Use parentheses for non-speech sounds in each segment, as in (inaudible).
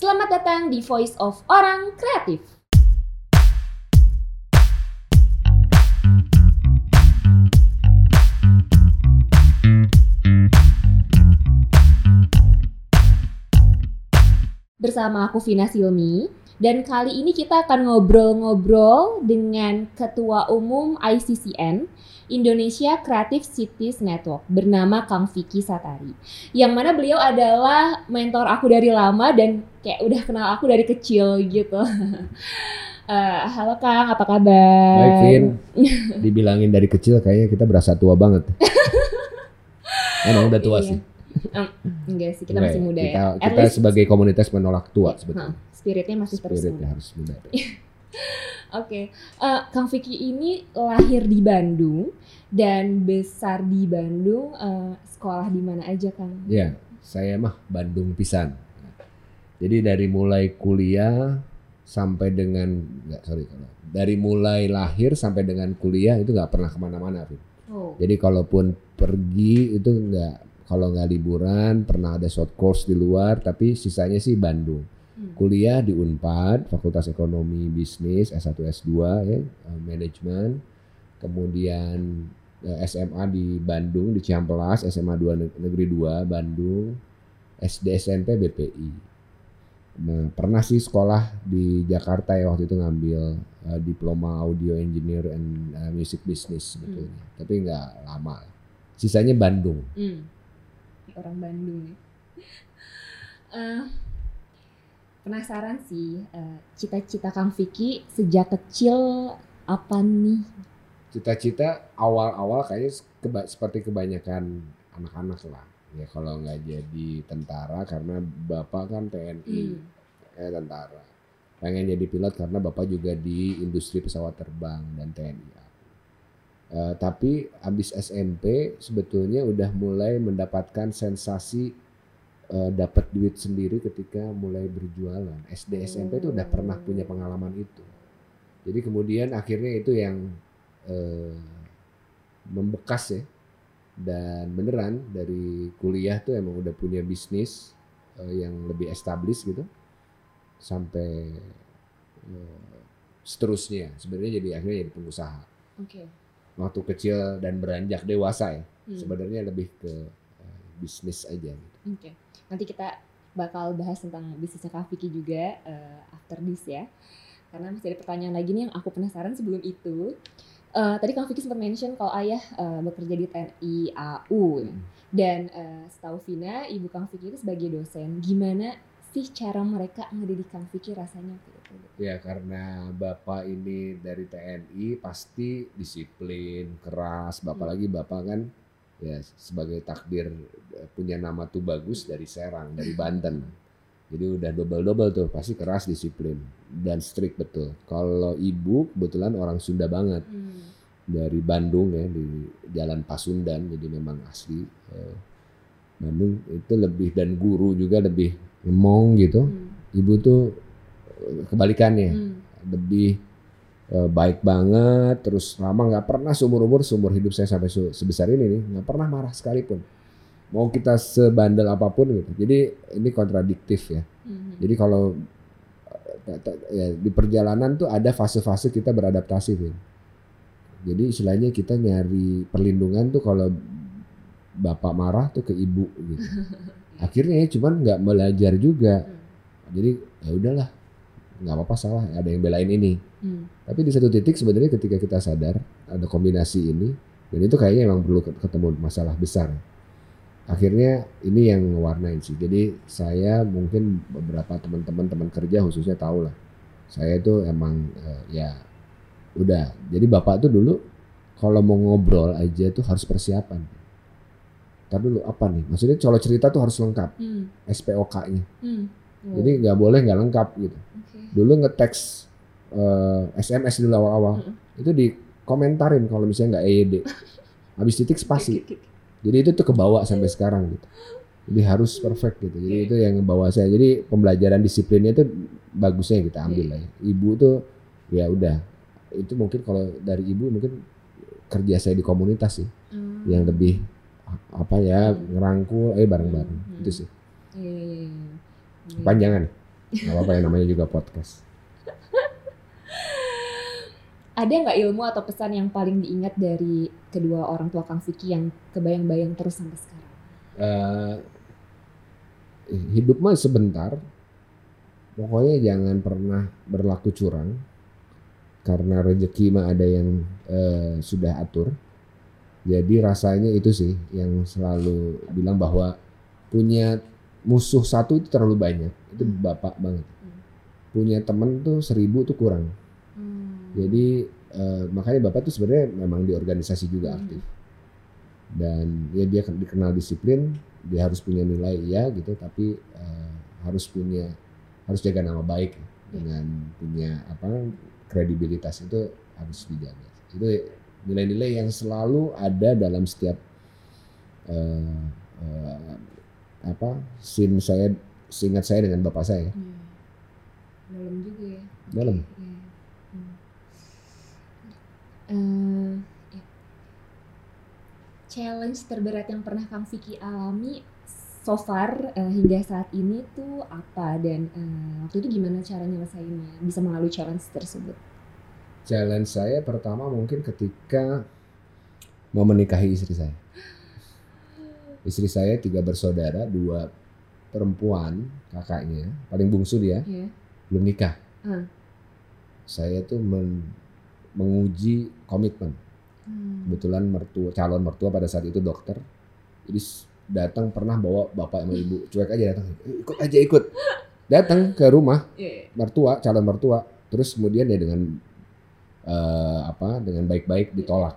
Selamat datang di Voice of Orang Kreatif. Bersama aku Vina Silmi dan kali ini kita akan ngobrol-ngobrol dengan Ketua Umum ICCN Indonesia Creative Cities Network bernama Kang Vicky Satari. Yang mana beliau adalah mentor aku dari lama dan kayak udah kenal aku dari kecil gitu. Uh, (laughs) halo Kang, apa kabar? Baik Vin, (laughs) dibilangin dari kecil kayaknya kita berasa tua banget. (laughs) Emang udah tua Iya. sih. Um, enggak sih, kita masih ya? muda kita, ya. At Kita least sebagai komunitas menolak tua Hah, sebetulnya. spiritnya masih terus Spiritnya harus muda. Oke, Eh, Kang Vicky ini lahir di Bandung dan besar di Bandung. Eh, sekolah di mana aja Kang? Ya, saya mah Bandung pisan. Jadi dari mulai kuliah sampai dengan nggak sorry kalau dari mulai lahir sampai dengan kuliah itu nggak pernah ke mana-mana. Oh, Jadi kalaupun pergi itu nggak kalau nggak liburan pernah ada short course di luar tapi sisanya sih Bandung. Hmm. Kuliah di Unpad, Fakultas Ekonomi Bisnis S1 S2 ya, eh, manajemen. Kemudian SMA di Bandung di Cihampelas, SMA 2 Neg- Negeri 2 Bandung, SD SMP BPI. Nah, pernah sih sekolah di Jakarta ya waktu itu ngambil eh, diploma audio engineer and eh, music business sebetulnya. Tapi nggak lama. Sisanya Bandung. Hmm. Orang Bandung ya. (laughs) Eh, penasaran sih, eh, cita-cita Kang Vicky sejak kecil apa nih? Cita-cita awal-awal kayaknya keba- seperti kebanyakan anak-anak lah. Ya kalau nggak jadi tentara karena bapak kan TNI, Hmm. eh tentara. Pengen jadi pilot karena bapak juga di industri pesawat terbang dan TNI. Eh, tapi abis SMP sebetulnya udah mulai mendapatkan sensasi eh, dapat duit sendiri ketika mulai berjualan. SD SMP itu udah pernah punya pengalaman itu. Jadi kemudian akhirnya itu yang eh, membekas ya. Dan beneran dari kuliah tuh emang udah punya bisnis eh, yang lebih established gitu. Sampai eh, seterusnya. Sebenarnya jadi akhirnya jadi pengusaha Oke. waktu kecil dan beranjak dewasa ya Hmm. sebenarnya lebih ke eh, bisnis aja gitu. Oke, nanti kita bakal bahas tentang bisnisnya Kak Vicky juga eh, after this ya. Karena masih ada pertanyaan lagi nih yang aku penasaran sebelum itu. Eh, tadi Kang Vicky sempat mention kalau ayah eh, bekerja di TNI AU. Hmm. dan eh, setahu Vina ibu Kang Vicky itu sebagai dosen. Gimana sih cara mereka ngedidik Kang Vicky rasanya ya karena bapak ini dari TNI pasti disiplin keras bapak Hmm. lagi bapak kan ya sebagai takdir punya nama tuh bagus dari Serang dari (laughs) Banten jadi udah double double tuh pasti keras disiplin dan strict betul kalau ibu kebetulan orang Sunda banget Hmm. dari Bandung ya di Jalan Pasundan jadi memang asli eh, Bandung itu lebih dan guru juga lebih ngemong gitu Hmm. ibu tuh kebalikannya Hmm. lebih eh, baik banget terus lama nggak pernah seumur umur seumur hidup saya sampai se- sebesar ini nih nggak pernah marah sekalipun mau kita sebandel apa pun gitu jadi ini kontradiktif ya Hmm. jadi kalau eh, ta- ta- ya, di perjalanan tuh ada fase-fase kita beradaptasi Vin. Jadi istilahnya kita nyari perlindungan tuh kalau bapak marah tuh ke ibu gitu. (laughs) Akhirnya ya cuman nggak belajar juga. Jadi ya udahlah nggak apa-apa salah ada yang belain ini. Hmm. Tapi di satu titik sebenarnya ketika kita sadar ada kombinasi ini dan itu kayaknya emang perlu ketemu masalah besar. Akhirnya ini yang warnain sih. Jadi saya mungkin beberapa teman-teman teman kerja khususnya tahu lah. Saya itu emang eh, ya udah. Jadi bapak tuh dulu kalau mau ngobrol aja tuh harus persiapan. Ntar dulu apa nih? Maksudnya kalau cerita tuh harus lengkap Hmm. SPOK-nya. Hmm. Jadi nggak boleh nggak lengkap gitu oke. dulu ngeteks eh, SMS dulu awal-awal Mm-mm. itu dikomentarin kalau misalnya nggak EYD (laughs) habis titik spasi jadi itu tuh kebawa sampai sekarang gitu jadi harus perfect gitu jadi itu yang bawa saya jadi pembelajaran disiplinnya itu bagusnya kita ambil lah ya ibu tuh ya udah itu mungkin kalau dari ibu mungkin kerja saya di komunitas sih Hmm. yang lebih apa ya Hmm. ngerangkul eh bareng-bareng Hmm. itu sih Iya, iya, iya, iya. Iya. panjangan Gak apa-apa yang namanya juga podcast. Ada nggak ilmu atau pesan yang paling diingat dari kedua orang tua Kang Vicky yang kebayang-bayang terus sampai sekarang? Eh, hidup mah sebentar. Pokoknya jangan pernah berlaku curang. Karena rezeki mah ada yang eh, sudah atur. Jadi rasanya itu sih yang selalu bilang bahwa punya musuh satu itu terlalu banyak. Itu Hmm. bapak banget. Hmm. Punya temen tuh seribu tuh kurang. Jadi eh, makanya bapak tuh sebenarnya memang di organisasi juga Hmm. aktif. Dan ya dia dikenal disiplin, dia harus punya nilai iya gitu, tapi eh, harus punya harus jaga nama baik ya. dengan punya apa kredibilitas itu harus dijaga. Itu nilai-nilai yang selalu ada dalam setiap eh, eh, apa scene saya seingat saya dengan bapak saya Iya. Dalam juga ya. dalam Iya. Hmm. Ya. Challenge terberat yang pernah Kang Vicky alami so far eh, hingga saat ini tuh apa dan eh, waktu itu gimana cara nyelesainnya bisa melalui challenge tersebut? challenge saya pertama mungkin ketika mau menikahi istri saya. Istri saya tiga bersaudara, dua perempuan kakaknya, paling bungsu dia Iya. belum nikah. Hmm. Saya tuh men- menguji komitmen. Hmm. Kebetulan mertua calon mertua pada saat itu dokter. Jadi datang pernah bawa bapak sama ibu, cuek aja datang, "Eh, ikut aja ikut. Datang ke rumah Iya. mertua, calon mertua, terus kemudian ya dengan eh, apa dengan baik-baik ditolak.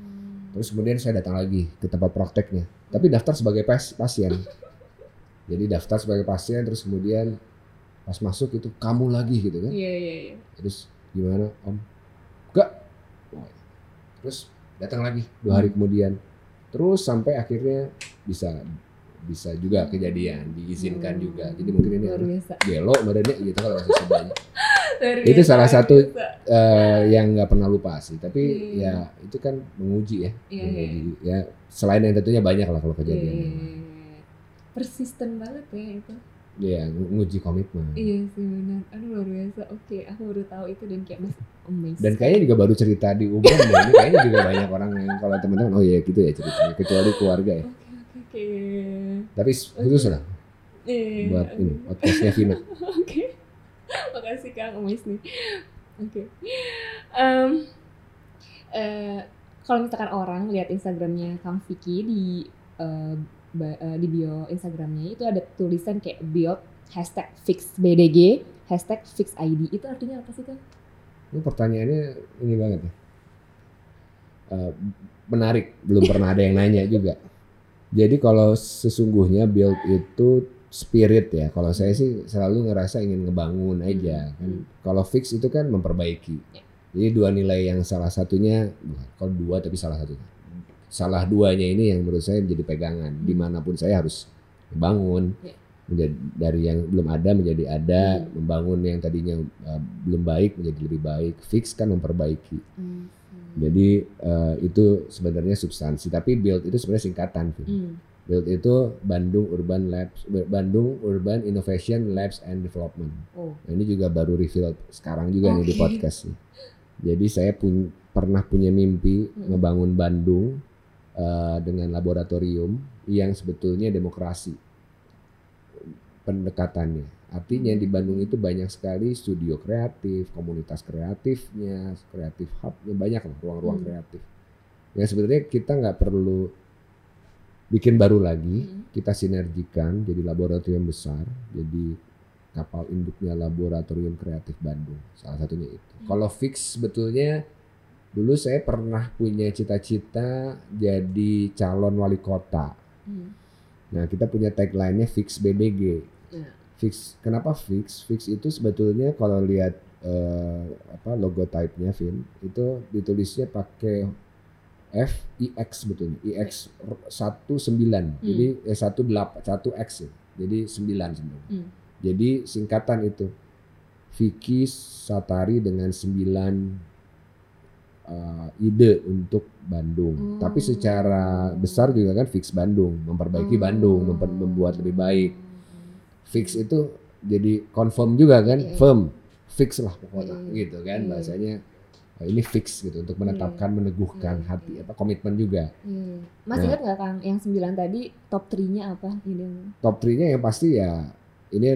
Hmm. Terus kemudian saya datang lagi ke tempat prakteknya, tapi daftar sebagai pas- pasien. Jadi daftar sebagai pasien, terus kemudian pas masuk itu kamu lagi gitu kan? Iya iya iya. Terus gimana om? Iya. Terus datang lagi dua hari kemudian, terus sampai akhirnya bisa bisa juga kejadian diizinkan Hmm. juga. Jadi mungkin ini biasa. gelo badannya gitu kalau Sundanya. (laughs) Luar Itu salah satu biasa. eh yang nggak pernah lupa sih. Tapi Hmm. ya itu kan menguji ya. Iya, menguji. Ya selain yang tentunya banyak lah kalau kejadian. Iya. Persisten banget ya itu. Iya, menguji komitmen. Iya sih benar. Aduh luar biasa. Oke, aku baru tahu itu dan kayak mas amazed. Dan kayaknya juga baru cerita di umum ya. Ini kayaknya juga banyak orang yang kalau teman-teman oh iya gitu ya ceritanya kecuali keluarga ya. Oke oke oke. Tapi khusus lah Iya. buat oke. ini podcastnya Vina. (laughs) Oke. Makasih Kang Umis nih. Oke. Em, eh, kalau misalkan orang lihat Instagramnya Kang Vicky di eh, di bio Instagramnya itu ada tulisan kayak build hashtag fix BDG hashtag fix ID itu artinya apa sih Kang? Ini pertanyaannya ini banget ya. Eh, menarik, belum pernah ada yang nanya juga. Jadi kalau sesungguhnya build itu spirit ya. Kalau saya sih selalu ngerasa ingin ngebangun aja kan. Hmm. Kalau fix itu kan memperbaiki. Ya. Jadi dua nilai yang salah satunya, kalau dua tapi salah satunya. Salah duanya ini yang menurut saya menjadi pegangan. Hmm. Di mana pun saya harus membangun. Ya. Menjadi, dari yang belum ada menjadi ada, Hmm. membangun yang tadinya uh, belum baik menjadi lebih baik. Fix kan memperbaiki. Hmm. Jadi uh, itu sebenarnya substansi. Tapi build itu sebenarnya singkatan. Vin. Hmm. Build itu Bandung Urban Labs, Bandung Urban Innovation Labs and Development. Oh. Nah, ini juga baru reveal sekarang juga nih di podcast nih. Jadi saya pun pernah punya mimpi Hmm. ngebangun Bandung uh, dengan laboratorium yang sebetulnya demokrasi pendekatannya. Artinya di Bandung itu banyak sekali studio kreatif, komunitas kreatifnya, kreatif hubnya banyak lah ruang-ruang Hmm. kreatif. Ya sebenarnya kita nggak perlu bikin baru lagi, Hmm. kita sinergikan jadi laboratorium besar, jadi kapal induknya laboratorium kreatif Bandung. Salah satunya itu. Hmm. Kalau fix sebetulnya dulu saya pernah punya cita-cita jadi calon wali kota. Hmm. Nah kita punya tagline-nya fix BDG. Ya. Fix. Kenapa fix? Fix itu sebetulnya kalau lihat eh, apa logotype-nya Vin itu ditulisnya pakai F I X sebetulnya. IX 19. Jadi eh 18 1 X ya. Jadi 9 sebenarnya. Hmm. Jadi singkatan itu Vicky Satari dengan 9 eh, ide untuk Bandung. Oh. Tapi secara besar juga kan fix Bandung, memperbaiki Bandung, memper- membuat lebih baik. Fix itu jadi confirm juga kan, Iya, iya. firm, fix lah pokoknya Iya, iya. gitu kan Iya. bahasanya. eh, Ini fix gitu untuk menetapkan, meneguhkan Iya, hati iya. apa komitmen juga. Iya. Mas Nah. ingat nggak Kang yang sembilan tadi top 3-nya apa? Ini. Top 3-nya yang pasti ya ini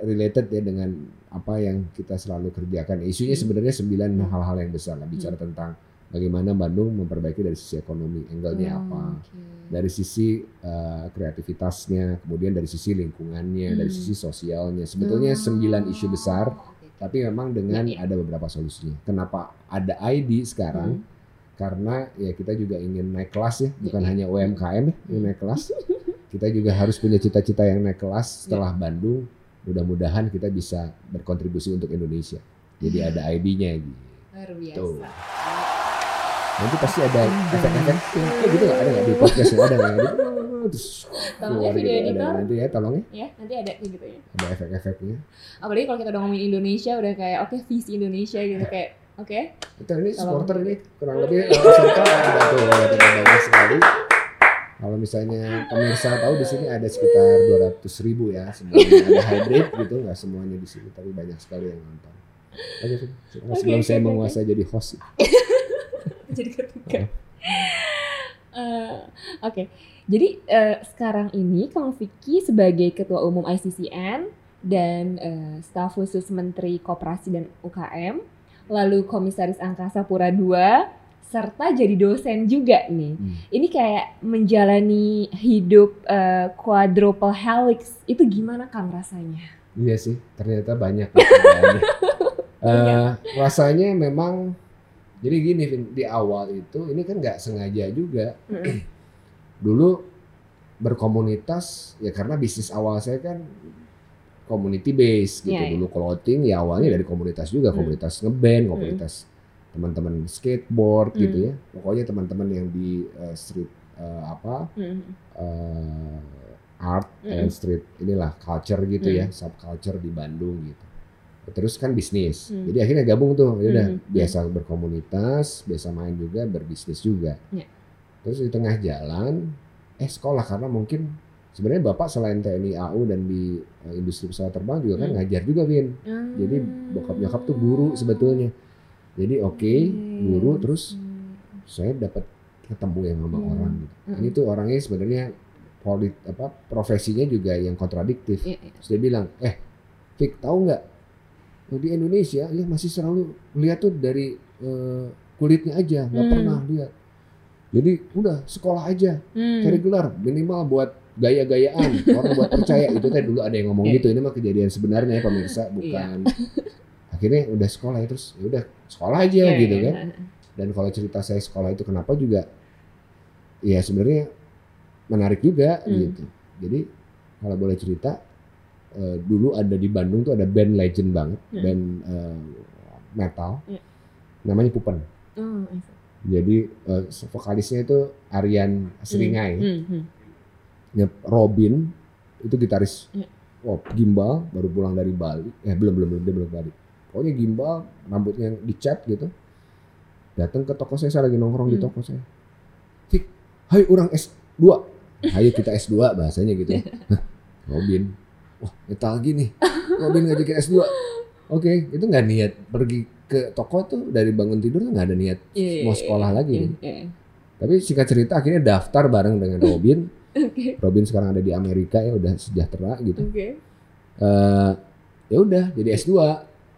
related ya dengan apa yang kita selalu kerjakan. Isunya Hmm. sebenarnya sembilan Hmm. hal-hal yang besar lah bicara tentang bagaimana Bandung memperbaiki dari sisi ekonomi, angle-nya Oh, apa. oke. dari sisi uh, kreativitasnya, kemudian dari sisi lingkungannya, dari Hmm. sisi sosialnya. Sebetulnya Oh, sembilan isu besar, tapi memang dengan Ya, ya. ada beberapa solusinya. Kenapa ada ID sekarang? Hmm. Karena ya kita juga ingin naik kelas ya, bukan Ya, ya. hanya UMKM ya yang Hmm. naik kelas. (laughs) Kita juga harus punya cita-cita yang naik kelas Ya. setelah Bandung. Mudah-mudahan kita bisa berkontribusi untuk Indonesia. Jadi Hmm. ada ID-nya gitu. Luar biasa. Tuh. Nanti pasti ada Hmm. efek-efek eh, gitu nggak ada nggak di podcast ada nggak terus Tolong keluar ya video gitu ada editor. nanti ya tolong ya Ya, nanti ada gitu ya. ada efek-efeknya Apalagi kalau kita udah ngomongin Indonesia udah kayak oke visi Indonesia gitu kayak oke. kita ini supporter ini kurang lebih eh, peserta ada tuh banyak sekali kalau misalnya pemirsa tahu di sini ada sekitar 200 ribu ya semuanya ada hybrid gitu nggak semuanya di sini tapi banyak sekali yang nonton. Oke, sebelum Oke, saya oke. menguasai jadi host. (laughs) Jadi ketika. Eh, Oke, jadi eh, sekarang ini Kang Vicky sebagai Ketua Umum ICCN dan eh, staf khusus Menteri Koperasi dan UKM, lalu Komisaris Angkasa Pura II, serta jadi dosen juga nih. Hmm. Ini kayak menjalani hidup eh, quadruple helix itu gimana Kang rasanya? Iya sih, ternyata banyak. (laughs) Eh, rasanya memang jadi gini di awal itu ini kan nggak sengaja juga. (clears throat) Dulu berkomunitas ya karena bisnis awal saya kan community base gitu. Iya, iya. Dulu clothing ya awalnya dari komunitas juga, Hmm. komunitas ngeband, komunitas teman-teman skateboard Hmm. gitu ya. Pokoknya teman-teman yang di eh, street eh, apa Mm, eh, art Mm-mm. and street inilah culture gitu Mm. ya subculture di Bandung gitu terus kan bisnis Mm. jadi akhirnya gabung tuh ya udah Mm. biasa berkomunitas biasa main juga berbisnis juga Ya. terus di tengah jalan eh sekolah karena mungkin sebenarnya bapak selain TNI AU dan di industri pesawat terbang juga kan Mm. ngajar juga Vin jadi bokap nyokap tuh guru sebetulnya jadi oke guru terus saya dapat ketemu yang sama Hmm. orang gitu. Hmm. Ini tuh orangnya sebenarnya polit apa profesinya juga yang kontradiktif. Iya, iya. Terus dia bilang, eh, Fik tahu nggak di Indonesia ya masih selalu lihat tuh dari eh, kulitnya aja, nggak Hmm. pernah lihat. Jadi udah sekolah aja, Hmm. cari gelar minimal buat gaya-gayaan, orang buat percaya (laughs) itu kan dulu ada yang ngomong Iya. gitu. Ini mah kejadian sebenarnya ya pemirsa, bukan. (laughs) Akhirnya udah sekolah ya terus ya udah sekolah aja Iya, gitu iya. kan dan kalau cerita saya sekolah itu kenapa juga ya sebenarnya menarik juga Hmm. gitu jadi kalau boleh cerita eh, dulu ada di Bandung tuh ada band legend banget Hmm. band eh, metal Iya. namanya Pupen Oh, jadi eh, vokalisnya itu Aryan Seringai Hmm, hmm. Ya, Robin itu gitaris Iya. oh, gimbal baru pulang dari Bali eh belum belum belum dia belum Bali pokoknya gimbal rambutnya dicat gitu datang ke toko saya saya lagi nongkrong di Hmm. toko saya Fik hai orang S2 ayo kita S2 bahasanya gitu ya. Hah, Robin wah metal gini Robin ngajakin S2 (laughs) oke itu nggak niat pergi ke toko tuh dari bangun tidur tuh nggak ada niat Iya, mau iya, sekolah iya, lagi iya, kan? iya. tapi singkat cerita akhirnya daftar bareng dengan Robin (laughs) Oke, Robin sekarang ada di Amerika ya udah sejahtera gitu. oke. Eh ya udah jadi S2,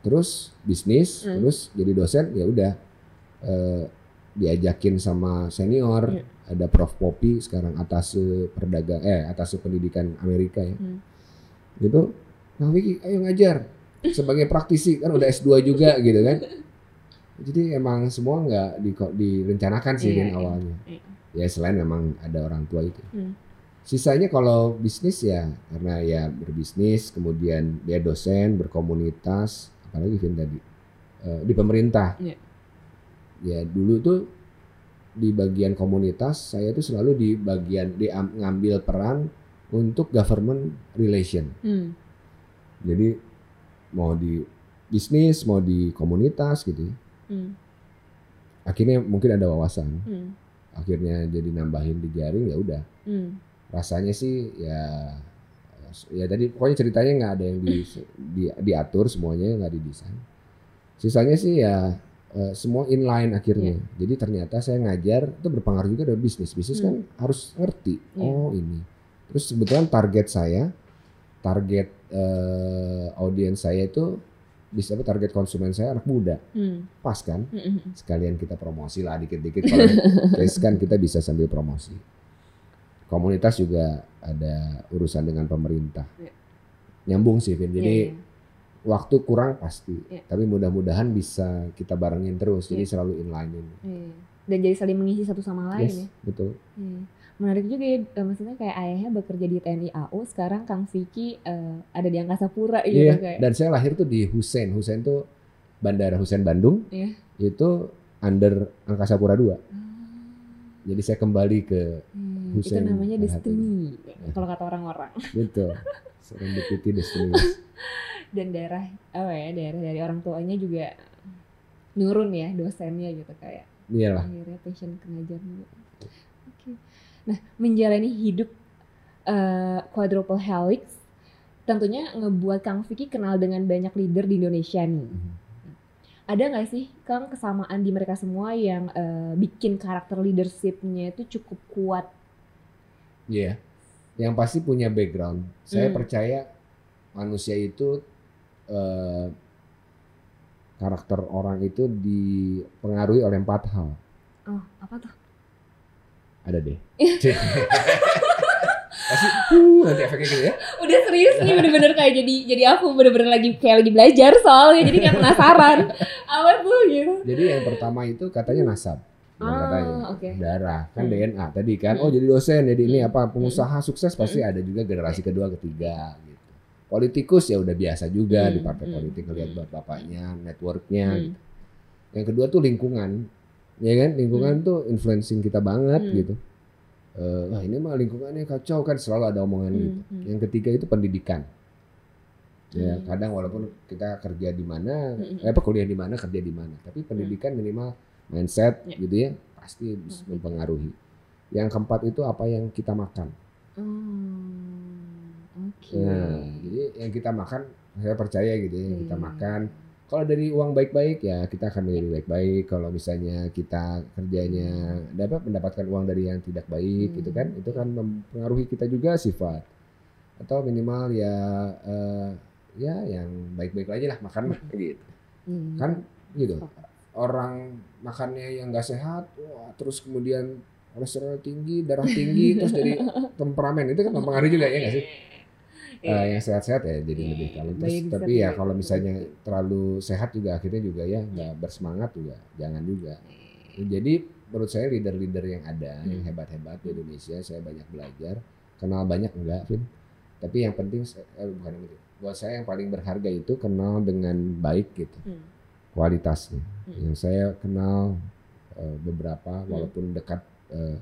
terus bisnis, Hmm. terus jadi dosen ya udah eh diajakin sama senior, Iya. ada Prof Popi sekarang atas perdagang eh atas pendidikan Amerika ya. Hmm. Gitu. Nah, Wiki ayo ngajar sebagai praktisi kan udah S2 juga (laughs) gitu kan. Jadi emang semua nggak di, direncanakan sih Iya, Rin, iya. awalnya. Iya. Ya selain memang ada orang tua itu. Hmm. Sisanya kalau bisnis ya karena ya berbisnis, kemudian dia dosen, berkomunitas, apalagi Vin tadi eh, di pemerintah. Iya. Ya dulu tuh di bagian komunitas saya tuh selalu di bagian di ngambil peran untuk government relation. Hmm. Jadi mau di bisnis, mau di komunitas gitu. Hmm. Akhirnya mungkin ada wawasan. Hmm. Akhirnya jadi nambahin di jaring ya udah. Hmm. rasanya sih ya ya tadi pokoknya ceritanya nggak ada yang di, di diatur semuanya nggak didesain. Sisanya sih ya eh, semua inline akhirnya. Jadi ternyata saya ngajar itu berpengaruh juga dengan bisnis. Bisnis kan harus ngerti Iya. oh ini. Terus kebetulan target saya target eh, audiens saya itu bisa apa, target konsumen saya anak muda. Hmm. pas kan? Hmm, hmm, hmm. sekalian kita promosi lah dikit-dikit. Kalau (laughs) case kan kita bisa sambil promosi komunitas juga ada urusan dengan pemerintah Iya. nyambung sih Vin jadi Iya, iya. waktu kurang pasti Iya. tapi mudah-mudahan bisa kita barengin terus jadi Iya. selalu inline ini Iya. Dan jadi saling mengisi satu sama lain yes ya. betul Iya. Menarik juga ya, eh, maksudnya kayak ayahnya bekerja di TNI AU, sekarang Kang Vicky eh, ada di Angkasa Pura gitu iya kayak. dan saya lahir tuh di Husein Husein tuh Bandara Husein Bandung Iya. itu under Angkasa Pura 2 Ah, jadi saya kembali ke hmm, itu Hussein namanya Farhati. destiny kalau kata orang-orang. gitu serendipity destiny (laughs) Dan daerah apa ya, daerah dari orang tuanya juga nurun ya dosennya gitu kayak iyalah akhirnya passion pengajar juga. Oke. Nah, menjalani hidup eh, quadruple helix tentunya ngebuat Kang Vicky kenal dengan banyak leader di Indonesia nih. Mhm. Ada nggak sih Kang kesamaan di mereka semua yang eh, bikin karakter leadershipnya itu cukup kuat? Iya. Yang pasti punya background. Saya Hmm. percaya manusia itu eh, karakter orang itu dipengaruhi oleh empat hal. Oh, apa tuh? Ada deh. (laughs) Pasti uh, nanti efeknya gitu ya. Udah serius nih bener-bener kayak jadi jadi aku bener-bener lagi kayak lagi belajar soalnya jadi kayak penasaran. (laughs) apa tuh gitu? Jadi yang pertama itu katanya nasab. Katanya. Ah, oke. Darah kan Hmm. DNA tadi kan. Hmm. Oh jadi dosen, jadi ini Hmm. apa pengusaha sukses pasti ada juga generasi kedua, ketiga gitu. Politikus ya udah biasa juga di Hmm. partai Hmm. politik lihat bapaknya, networknya. Hmm. gitu. Yang kedua tuh lingkungan, ya kan? Lingkungan tuh influencing kita banget Hmm. gitu. Eh, wah ini mah lingkungannya kacau kan selalu ada omongan Hmm, gitu. hmm. Yang ketiga itu pendidikan. Ya Hmm. kadang walaupun kita kerja di mana, Hmm. eh, apa kuliah di mana, kerja di mana, tapi pendidikan minimal mindset Ya. gitu ya pasti bisa Hmm. mempengaruhi. Yang keempat itu apa yang kita makan. Hmm, oke. Nah, jadi yang kita makan saya percaya gitu ya, yang kita Iya. makan kalau dari uang baik-baik ya kita akan menjadi baik-baik. Kalau misalnya kita kerjanya dapat mendapatkan uang dari yang tidak baik Hmm. gitu kan, itu kan mempengaruhi kita juga sifat. Atau minimal ya eh, ya yang baik-baik aja lah makan lah gitu. Hmm. Kan gitu. Orang makannya yang nggak sehat, wah terus kemudian kolesterol tinggi, darah (laughs) tinggi, terus jadi temperamen itu kan mempengaruhi juga ya nggak sih? Iya. Eh, yang sehat-sehat ya jadi Iya, lebih iya. kalau Baik terus tapi ya kalau misalnya terlalu sehat juga akhirnya juga ya nggak bersemangat juga jangan juga jadi menurut saya leader-leader yang ada yang Hmm. hebat-hebat di Indonesia saya banyak belajar kenal banyak enggak Vin tapi yang penting eh, bukan yang penting buat saya yang paling berharga itu kenal dengan baik gitu Hmm. Kualitasnya. Hmm. yang saya kenal eh, beberapa walaupun dekat eh,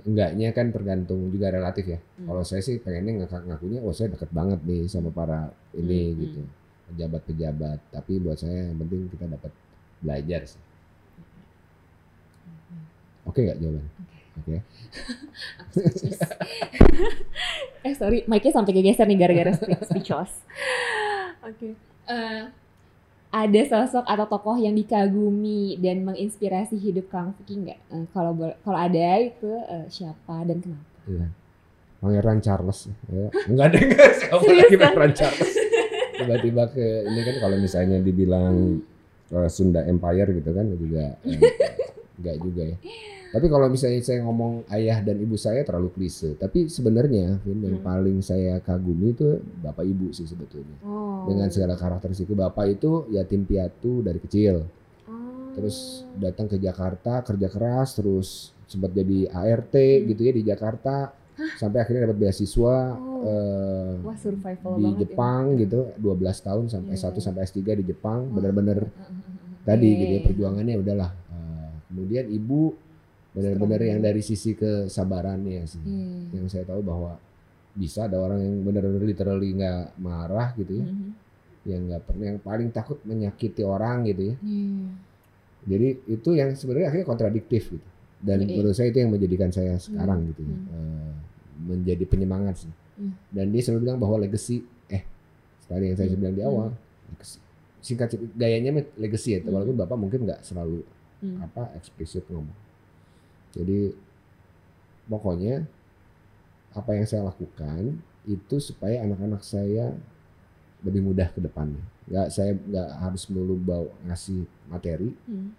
enggaknya kan tergantung juga relatif ya. Hmm. kalau saya sih pengennya ngak ngakunya oh saya deket banget nih sama para ini Hmm, gitu. Pejabat-pejabat. Tapi buat saya yang penting kita dapat belajar sih. Oke nggak jawaban? Oke. (laughs) Eh sorry, mic-nya sampai kegeser nih gara-gara spe- speechless. Oke. Eh, ada sosok atau tokoh yang dikagumi dan menginspirasi hidup Kang Vicky nggak? Eh, kalau kalau ada itu eh, siapa dan kenapa? Iya. Pangeran Charles ya. enggak ada enggak siapa lagi? Pangeran Charles tiba-tiba ke ini kan kalau misalnya dibilang eh, Sunda Empire gitu kan juga eh, enggak juga ya tapi kalau misalnya saya ngomong ayah dan ibu saya terlalu klise tapi sebenarnya Vin, yang Hmm. paling saya kagumi itu bapak ibu sih sebetulnya Oh. dengan segala karakteristik bapak itu yatim piatu dari kecil Oh. terus datang ke Jakarta kerja keras terus sempat jadi ART Hmm. gitu ya di Jakarta sampai akhirnya dapat beasiswa Oh. eh, Wah survival di banget Jepang ya. gitu 12 tahun sampai Iya. 1 sampai S3 di Jepang benar-benar Heeh. tadi Iya, gitu ya iya. perjuangannya udahlah Eh, kemudian ibu benar-benar yang dari sisi kesabarannya sih Iya. yang saya tahu bahwa bisa ada orang yang benar-benar literally nggak marah gitu ya Mhm. yang nggak pernah yang paling takut menyakiti orang gitu ya Iya. Jadi itu yang sebenarnya akhirnya kontradiktif gitu. Dan Iya. menurut saya itu yang menjadikan saya sekarang gitu ya. Hmm. Eh, menjadi penyemangat sih. Hmm. Dan dia selalu bilang bahwa legacy eh tadi yang saya Hmm. bilang di awal legacy. singkat gayanya legacy ya Hmm. walaupun bapak mungkin nggak selalu Hmm. apa eksplisit ngomong. Jadi pokoknya apa yang saya lakukan itu supaya anak-anak saya lebih mudah ke depannya. Nggak saya nggak harus melulu bawa ngasih materi, Hmm.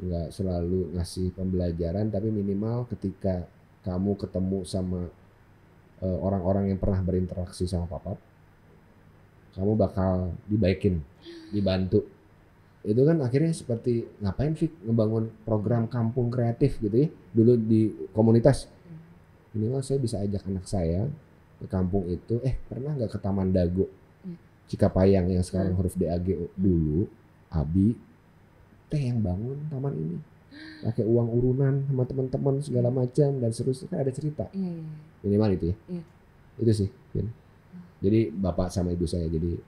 nggak selalu ngasih pembelajaran, tapi minimal ketika kamu ketemu sama eh, orang-orang yang pernah berinteraksi sama papa, kamu bakal dibaikin, dibantu. Itu kan akhirnya seperti ngapain sih ngebangun program kampung kreatif gitu ya dulu di komunitas. Minimal saya bisa ajak anak saya ke kampung itu, eh pernah nggak ke Taman Dago, Hmm. Cikapayang yang sekarang Hmm. huruf DAG dulu, Abi, teh yang bangun taman ini, pakai uang urunan sama teman-teman segala macam dan seterusnya kan ada cerita Iya, iya. minimal itu ya, Iya. itu sih. Jadi bapak sama ibu saya, jadi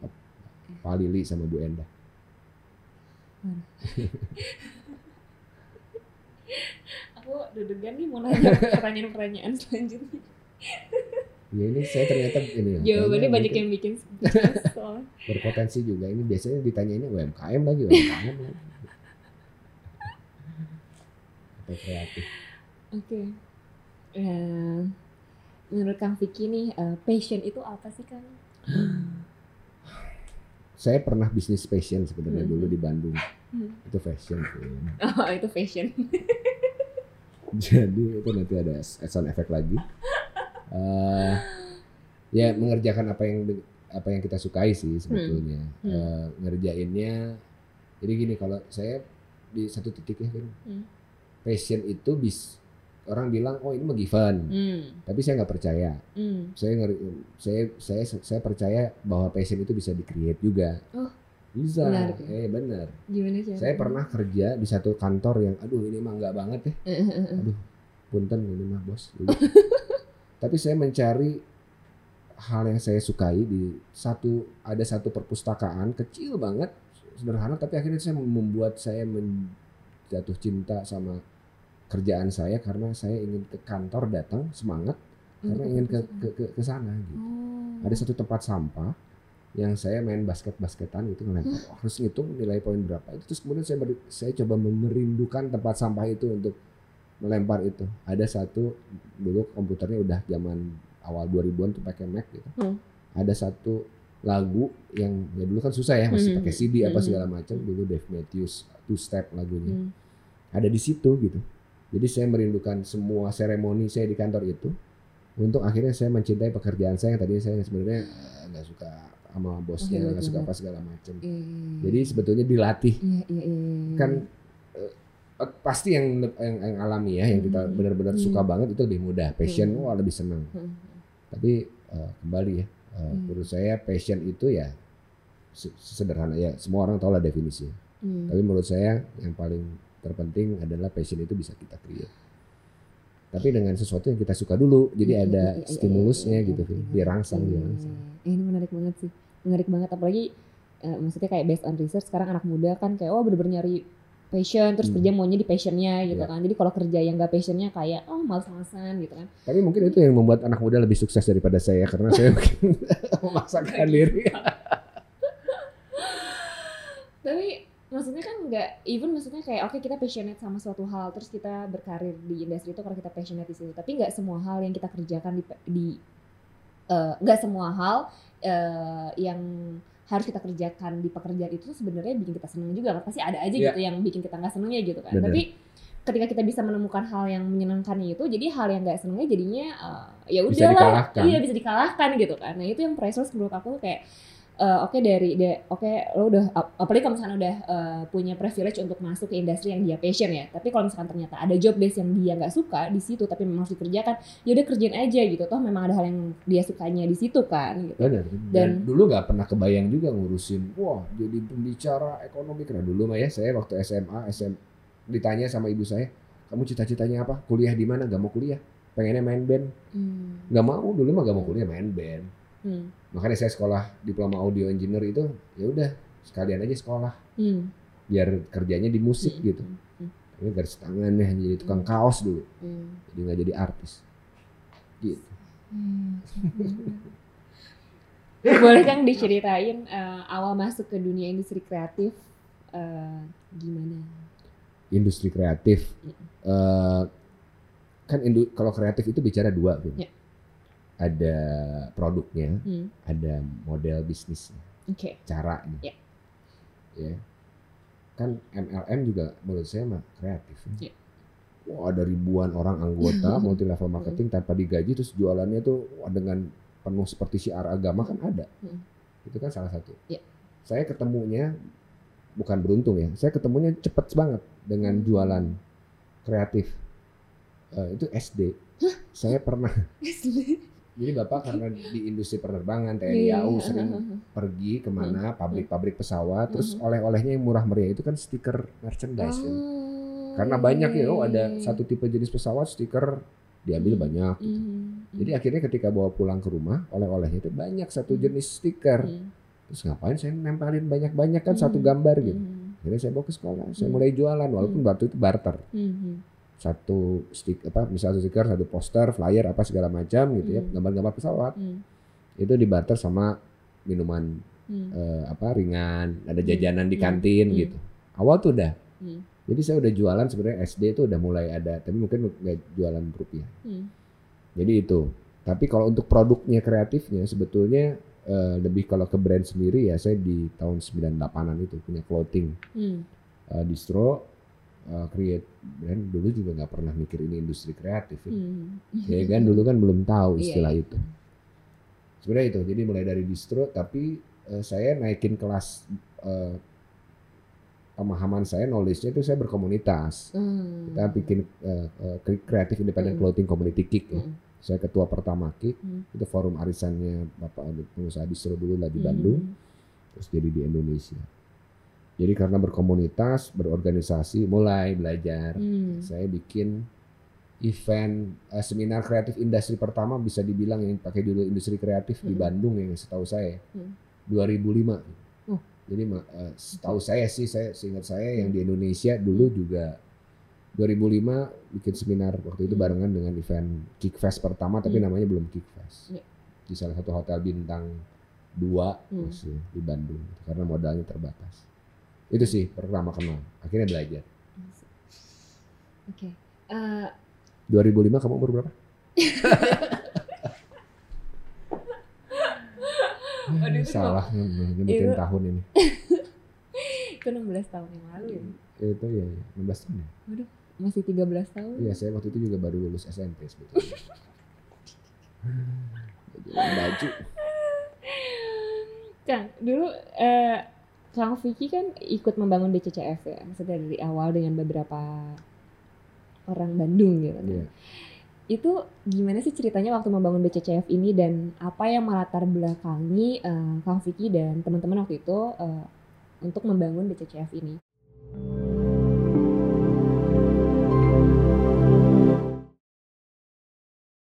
Pak Lili sama Bu Endah. (laughs) Aku deg-degan nih mau nanya pertanyaan-pertanyaan selanjutnya. Ya ini saya ternyata ini ya. Jawabannya banyak yang bikin (laughs) berpotensi juga. Ini biasanya ditanya ini UMKM lagi, UMKM lagi. Atau kreatif. Oke. Eh, menurut Kang Vicky nih, eh, passion itu apa sih Kang? (gasps) Saya pernah bisnis fashion sebenarnya Hmm. dulu di Bandung. Hmm. Itu fashion. (laughs) Oh, itu fashion. (laughs) Jadi itu nanti ada sound effect lagi. Eh, ya mengerjakan apa yang apa yang kita sukai sih sebetulnya. Hmm. Eh, ngerjainnya. Jadi gini kalau saya di satu titik ya kan, Hmm. passion itu bis orang bilang oh ini mah given, Hmm. tapi saya nggak percaya. Hmm. Saya ngeri, saya saya saya percaya bahwa passion itu bisa di-create juga. Oh, bisa. menarik ya. Eh benar. Gimana sih? Saya pernah kerja di satu kantor yang aduh ini mah nggak banget ya. Aduh, punten ini mah bos. dulu. (laughs) Tapi saya mencari hal yang saya sukai di satu ada satu perpustakaan kecil banget, sederhana tapi akhirnya saya membuat saya menjatuh cinta sama kerjaan saya karena saya ingin ke kantor datang semangat karena ingin ke ke ke, ke sana gitu. Oh. Ada satu tempat sampah yang saya main basket-basketan gitu ngelempar oh, harus ngitung nilai poin berapa itu terus kemudian saya ber- saya coba merindukan tempat sampah itu untuk melempar itu ada satu dulu komputernya udah zaman awal 2000-an tuh pakai Mac gitu Hmm. ada satu lagu yang ya dulu kan susah ya masih Hmm. pakai CD apa Hmm. segala macam dulu Dave Matthews two step lagunya Hmm. ada di situ gitu. Jadi saya merindukan semua seremoni saya di kantor itu untuk akhirnya saya mencintai pekerjaan saya yang tadinya saya sebenarnya eh, nggak suka sama bosnya, hebat nggak suka banget. apa segala macam. Iya, Jadi sebetulnya dilatih iya, iya, iya, iya. kan eh, pasti yang, yang yang alami ya, yang kita Hmm. benar-benar suka banget itu lebih mudah. Passion wah lebih senang. Hmm. Tapi eh, kembali ya, Hmm. menurut saya passion itu ya se- sederhana ya. Semua orang tahu lah definisinya. Hmm. Tapi menurut saya yang paling terpenting adalah passion itu bisa kita create. Tapi dengan sesuatu yang kita suka dulu, jadi ada iya, iya, iya, stimulusnya gitu, dirangsang, dirangsang. ini menarik banget sih, menarik banget apalagi eh, maksudnya kayak based on research sekarang anak muda kan kayak oh bener-bener nyari passion terus Hmm. kerja maunya di passionnya gitu kan jadi kalau kerja yang gak passionnya kayak oh males-malesan gitu kan Tapi mungkin itu yang membuat anak muda lebih sukses daripada saya karena saya (laughs) mungkin (laughs) memaksakan diri. tapi maksudnya kan nggak even maksudnya kayak oke kita passionate sama suatu hal terus kita berkarir di industri itu karena kita passionate di situ. Tapi nggak semua hal yang kita kerjakan di di eh, nggak semua hal eh, yang harus kita kerjakan di pekerjaan itu sebenarnya bikin kita seneng juga. Kan pasti ada aja Iya. gitu yang bikin kita nggak senengnya gitu kan. Bener. tapi ketika kita bisa menemukan hal yang menyenangkannya itu jadi hal yang nggak senengnya jadinya eh, ya udahlah. iya bisa dikalahkan gitu kan. Nah itu yang priceless menurut aku kayak eh, oke dari de- oke lo udah ap- apalagi kalau misalnya udah eh, punya privilege untuk masuk ke industri yang dia passion ya tapi kalau misalkan ternyata ada job base yang dia nggak suka di situ tapi memang harus dikerjakan ya udah kerjain aja gitu toh memang ada hal yang dia sukanya di situ kan gitu Benar. Dan, Dan- dulu nggak pernah kebayang juga ngurusin, wah jadi pembicara ekonomi karena dulu mah ya saya waktu SMA, SM ditanya sama ibu saya, kamu cita-citanya apa? Kuliah di mana? Gak mau kuliah. Pengennya main band. Hmm. Gak mau dulu mah gak mau kuliah main band. Hmm. Makanya saya sekolah diploma audio engineer itu ya udah sekalian aja sekolah Hmm. biar kerjanya di musik Hmm. gitu. Ini garis tangan ya jadi tukang kaos dulu. Hmm. Jadi nggak jadi artis. Gitu. Hmm. Boleh Kang diceritain uh, awal masuk ke dunia industri kreatif uh, gimana? Industri kreatif, uh, kan indu, kalau kreatif itu bicara dua, gitu. Ya. Ada produknya, Hmm. ada model bisnisnya, Oke. caranya. Ya. Ya. Kan MLM juga menurut saya mah kreatif. Ya. Wah, ada ribuan orang anggota (laughs) multi level marketing tanpa digaji terus jualannya tuh wah, dengan penuh seperti syiar agama kan ada. Hmm. Itu kan salah satu. Ya. Saya ketemunya bukan beruntung ya. Saya ketemunya cepet banget dengan Hmm. jualan kreatif. Eh, itu SD. Saya pernah. (laughs) Jadi bapak karena di industri penerbangan TNI Iya, AU sering pergi Hmm. ke mana pabrik-pabrik pesawat, terus Mhm. oleh-olehnya yang murah meriah itu kan stiker merchandise. kan. Oh, Karena banyak ya, oh ada satu tipe jenis pesawat stiker diambil Hmm. banyak. gitu. Jadi akhirnya ketika bawa pulang ke rumah, oleh-olehnya itu banyak satu Hmm. jenis stiker. Terus ngapain saya nempelin banyak-banyak kan Hmm. satu gambar gitu. Akhirnya saya bawa ke sekolah, saya Hmm. mulai jualan walaupun Hmm. waktu itu barter. Satu stik apa misalnya satu stiker, satu poster, flyer apa segala macam gitu ya, Hmm. gambar-gambar pesawat. Mhm. Itu dibarter sama minuman Mhm. eh, apa ringan, ada Hmm. jajanan di Hmm. kantin Hmm. gitu. Awal tuh udah. Hmm. Jadi saya udah jualan sebenarnya SD itu udah mulai ada, tapi mungkin nggak jualan rupiah. Mhm. Jadi itu. Tapi kalau untuk produknya kreatifnya sebetulnya eh, lebih kalau ke brand sendiri ya saya di tahun 98-an itu punya clothing Mhm. eh, distro eh, create brand dulu juga nggak pernah mikir ini industri kreatif ya. Mhm. Ya kan dulu kan belum tahu Iya, istilah iya. itu. Sebenarnya itu. Jadi mulai dari distro tapi eh, saya naikin kelas eh, pemahaman saya knowledge-nya itu saya berkomunitas. Hmm. Kita bikin eh, eh, Creative Independent Hmm. Clothing Community Kick ya. Mhm. Saya ketua pertama KIK. Hmm. Itu forum arisannya Bapak pengusaha distro dulu lah di Mhm. Bandung, terus jadi di Indonesia. Jadi karena berkomunitas, berorganisasi, mulai belajar. Hmm. Saya bikin event eh, seminar kreatif industri pertama bisa dibilang yang pakai judul industri kreatif di Mhm. Bandung yang setahu saya Hmm. 2005. Oh. Jadi eh, setahu saya sih saya seingat saya yang di Indonesia dulu juga 2005 bikin seminar waktu itu Hmm. barengan dengan event Kickfest pertama tapi Hmm. namanya belum Kickfest. Ya. Di salah satu hotel bintang 2 Hmm. masih di Bandung karena modalnya terbatas. Itu sih pertama kenal. Akhirnya belajar. Oke. Eh, 2005 kamu umur berapa? (laughs) Aduh, itu Salah nyebutin itu- tahun ini. (laughs) itu 16 tahun yang lalu ya. Itu ya, ya 16 tahun ya. Masih 13 tahun. Iya, saya waktu itu juga baru lulus SMP sebetulnya. (laughs) Baju. Kang, dulu eh, Kang Vicky kan ikut membangun BCCF ya, maksudnya dari awal dengan beberapa orang Bandung gitu. kan. Iya. Itu gimana sih ceritanya waktu membangun BCCF ini dan apa yang melatar belakangi eh, Kang Vicky dan teman-teman waktu itu eh, untuk membangun BCCF ini?